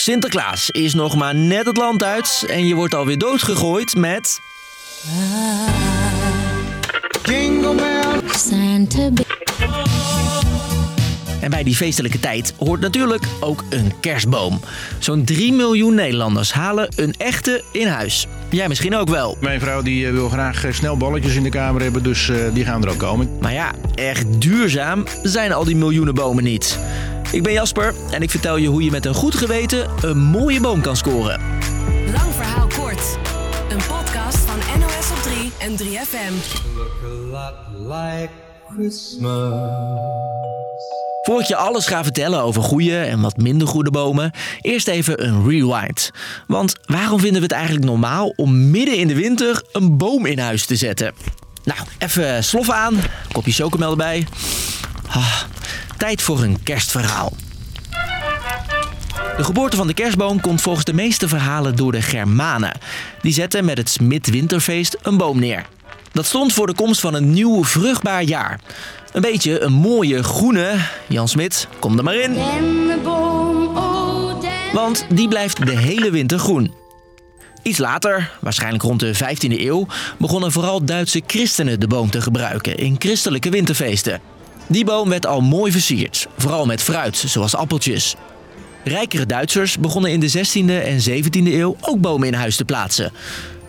Sinterklaas is nog maar net het land uit en je wordt alweer doodgegooid met... Santa En bij die feestelijke tijd hoort natuurlijk ook een kerstboom. Zo'n 3 miljoen Nederlanders halen een echte in huis. Jij misschien ook wel. Mijn vrouw die eh, wil graag eh, snel balletjes in de kamer hebben, dus eh, die gaan er ook komen. Maar ja, echt duurzaam zijn al die miljoenen bomen niet. Ik ben Jasper en ik vertel je hoe je met een goed geweten een mooie boom kan scoren. Lang verhaal kort. Een podcast van NOS op 3 en 3FM. Voor ik je alles ga vertellen over goede en wat minder goede bomen, eerst even een rewind. Want waarom vinden we het eigenlijk normaal om midden in de winter een boom in huis te zetten? Nou, even sloffen aan, kopje chocomel erbij. Ah, tijd voor een kerstverhaal. De geboorte van de kerstboom komt volgens de meeste verhalen door de Germanen. Die zetten met het Smit-winterfeest een boom neer. Dat stond voor de komst van een nieuw vruchtbaar jaar. Een beetje een mooie groene. Jan Smit, kom er maar in. Want die blijft de hele winter groen. Iets later, waarschijnlijk rond de 15e eeuw, begonnen vooral Duitse christenen de boom te gebruiken in christelijke winterfeesten. Die boom werd al mooi versierd, vooral met fruit, zoals appeltjes. Rijkere Duitsers begonnen in de 16e en 17e eeuw ook bomen in huis te plaatsen.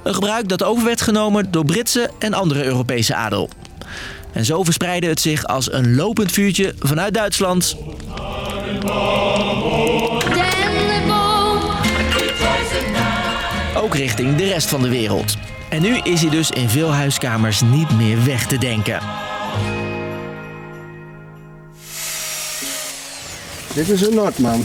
Een gebruik dat over werd genomen door Britse en andere Europese adel. En zo verspreidde het zich als een lopend vuurtje vanuit Duitsland ook richting de rest van de wereld. En nu is hij dus in veel huiskamers niet meer weg te denken. Dit is een Noordman.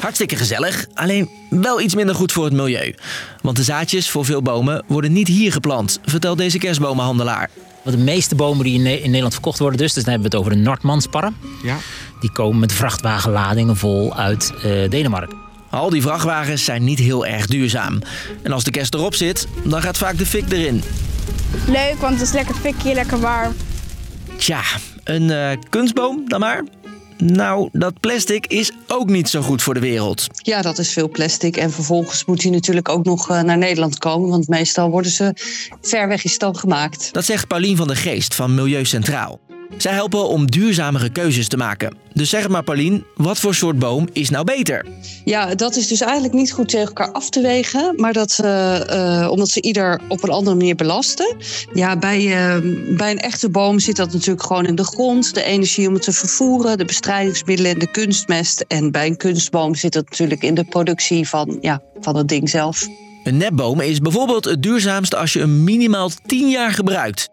Hartstikke gezellig, alleen wel iets minder goed voor het milieu. Want de zaadjes voor veel bomen worden niet hier geplant, vertelt deze kerstbomenhandelaar. Want de meeste bomen die in, Ne- in Nederland verkocht worden, dus, dus dan hebben we het over de Nordmansparren. Ja. Die komen met vrachtwagenladingen vol uit eh, Denemarken. Al die vrachtwagens zijn niet heel erg duurzaam. En als de kerst erop zit, dan gaat vaak de fik erin. Leuk, want het is lekker fikkie, lekker warm. Tja, een eh, kunstboom dan maar? Nou, dat plastic is ook niet zo goed voor de wereld. Ja, dat is veel plastic. En vervolgens moet hij natuurlijk ook nog eh, naar Nederland komen. Want meestal worden ze ver weg in stand gemaakt. Dat zegt Paulien van der Geest van Milieu Centraal. Zij helpen om duurzamere keuzes te maken. Dus zeg maar Paulien, wat voor soort boom is nou beter? Ja, dat is dus eigenlijk niet goed tegen elkaar af te wegen. Maar dat, eh, eh, omdat ze ieder op een andere manier belasten. Ja, bij, eh, bij een echte boom zit dat natuurlijk gewoon in de grond. De energie om het te vervoeren, de bestrijdingsmiddelen en de kunstmest. En bij een kunstboom zit het natuurlijk in de productie van, ja, van het ding zelf. Een nepboom is bijvoorbeeld het duurzaamste als je hem minimaal 10 jaar gebruikt.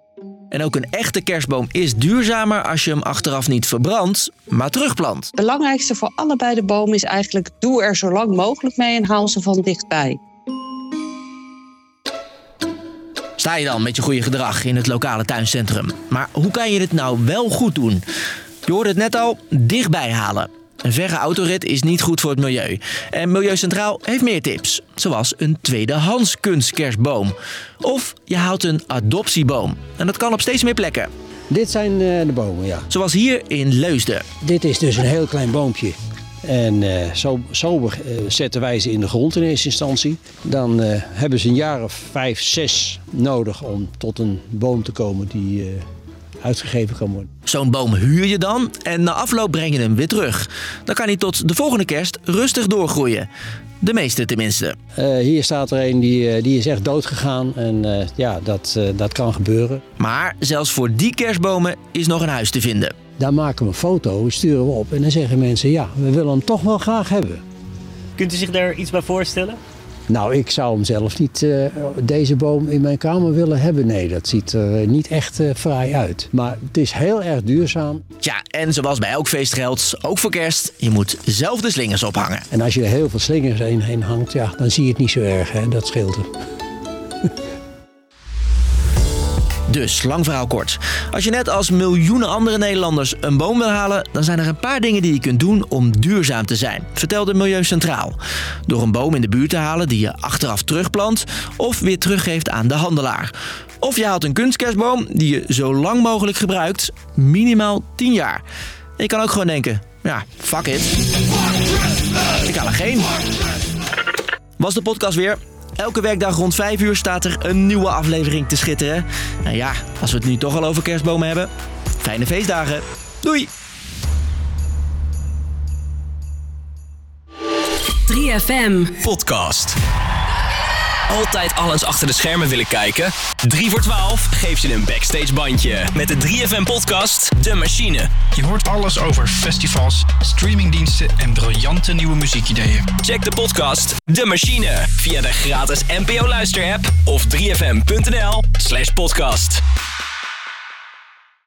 En ook een echte kerstboom is duurzamer als je hem achteraf niet verbrandt, maar terugplant. Het belangrijkste voor allebei de bomen is eigenlijk... doe er zo lang mogelijk mee en haal ze van dichtbij. Sta je dan met je goede gedrag in het lokale tuincentrum. Maar hoe kan je dit nou wel goed doen? Je hoorde het net al, dichtbij halen. Een verre autorit is niet goed voor het milieu. En Milieu Centraal heeft meer tips. Zoals een tweedehands kunstkerstboom. Of je haalt een adoptieboom. En dat kan op steeds meer plekken. Dit zijn eh, de bomen, ja. Zoals hier in Leusden. Dit is dus een heel klein boompje. En eh, zo, zo eh, zetten wij ze in de grond in eerste instantie. Dan hebben ze een jaar of vijf, zes nodig om tot een boom te komen die uitgegeven kan worden. Zo'n boom huur je dan en na afloop breng je hem weer terug. Dan kan hij tot de volgende kerst rustig doorgroeien. De meeste tenminste. Eh, hier staat er een die, eh, die is echt dood gegaan. En eh, ja, dat, eh, dat kan gebeuren. Maar zelfs voor die kerstbomen is nog een huis te vinden. Daar maken we een foto, sturen we op. En dan zeggen mensen, ja, we willen hem toch wel graag hebben. Kunt u zich daar iets bij voorstellen? Nou, ik zou hem zelf niet eh, deze boom in mijn kamer willen hebben. Nee, dat ziet er eh, niet echt eh, fraai uit. Maar het is heel erg duurzaam. Ja, en zoals bij elk feest geldt, ook voor kerst, je moet zelf de slingers ophangen. En als je er heel veel slingers heen, heen hangt, ja, dan zie je het niet zo erg. Hè? Dat scheelt er. Dus, lang verhaal kort. Als je net als miljoenen andere Nederlanders een boom wil halen, dan zijn er een paar dingen die je kunt doen om duurzaam te zijn, vertelde Milieu Centraal. Door een boom in de buurt te halen die je achteraf terugplant of weer teruggeeft aan de handelaar. Of je haalt een kunstkerstboom die je zo lang mogelijk gebruikt, minimaal 10 jaar. Je kan ook gewoon denken, Ja, fuck it. Ik haal er geen. Was de podcast weer. Elke werkdag rond 5 uur staat er een nieuwe aflevering te schitteren. En ja, als we het nu toch al over kerstbomen hebben. Fijne feestdagen. Doei! 3FM. Podcast. Altijd alles achter de schermen willen kijken? 3 voor 12 geeft je een backstage bandje. Met de 3FM podcast De Machine. Je hoort alles over festivals, streamingdiensten en briljante nieuwe muziekideeën. Check de podcast De Machine via de gratis NPO Luister app of 3fm.nl slash podcast.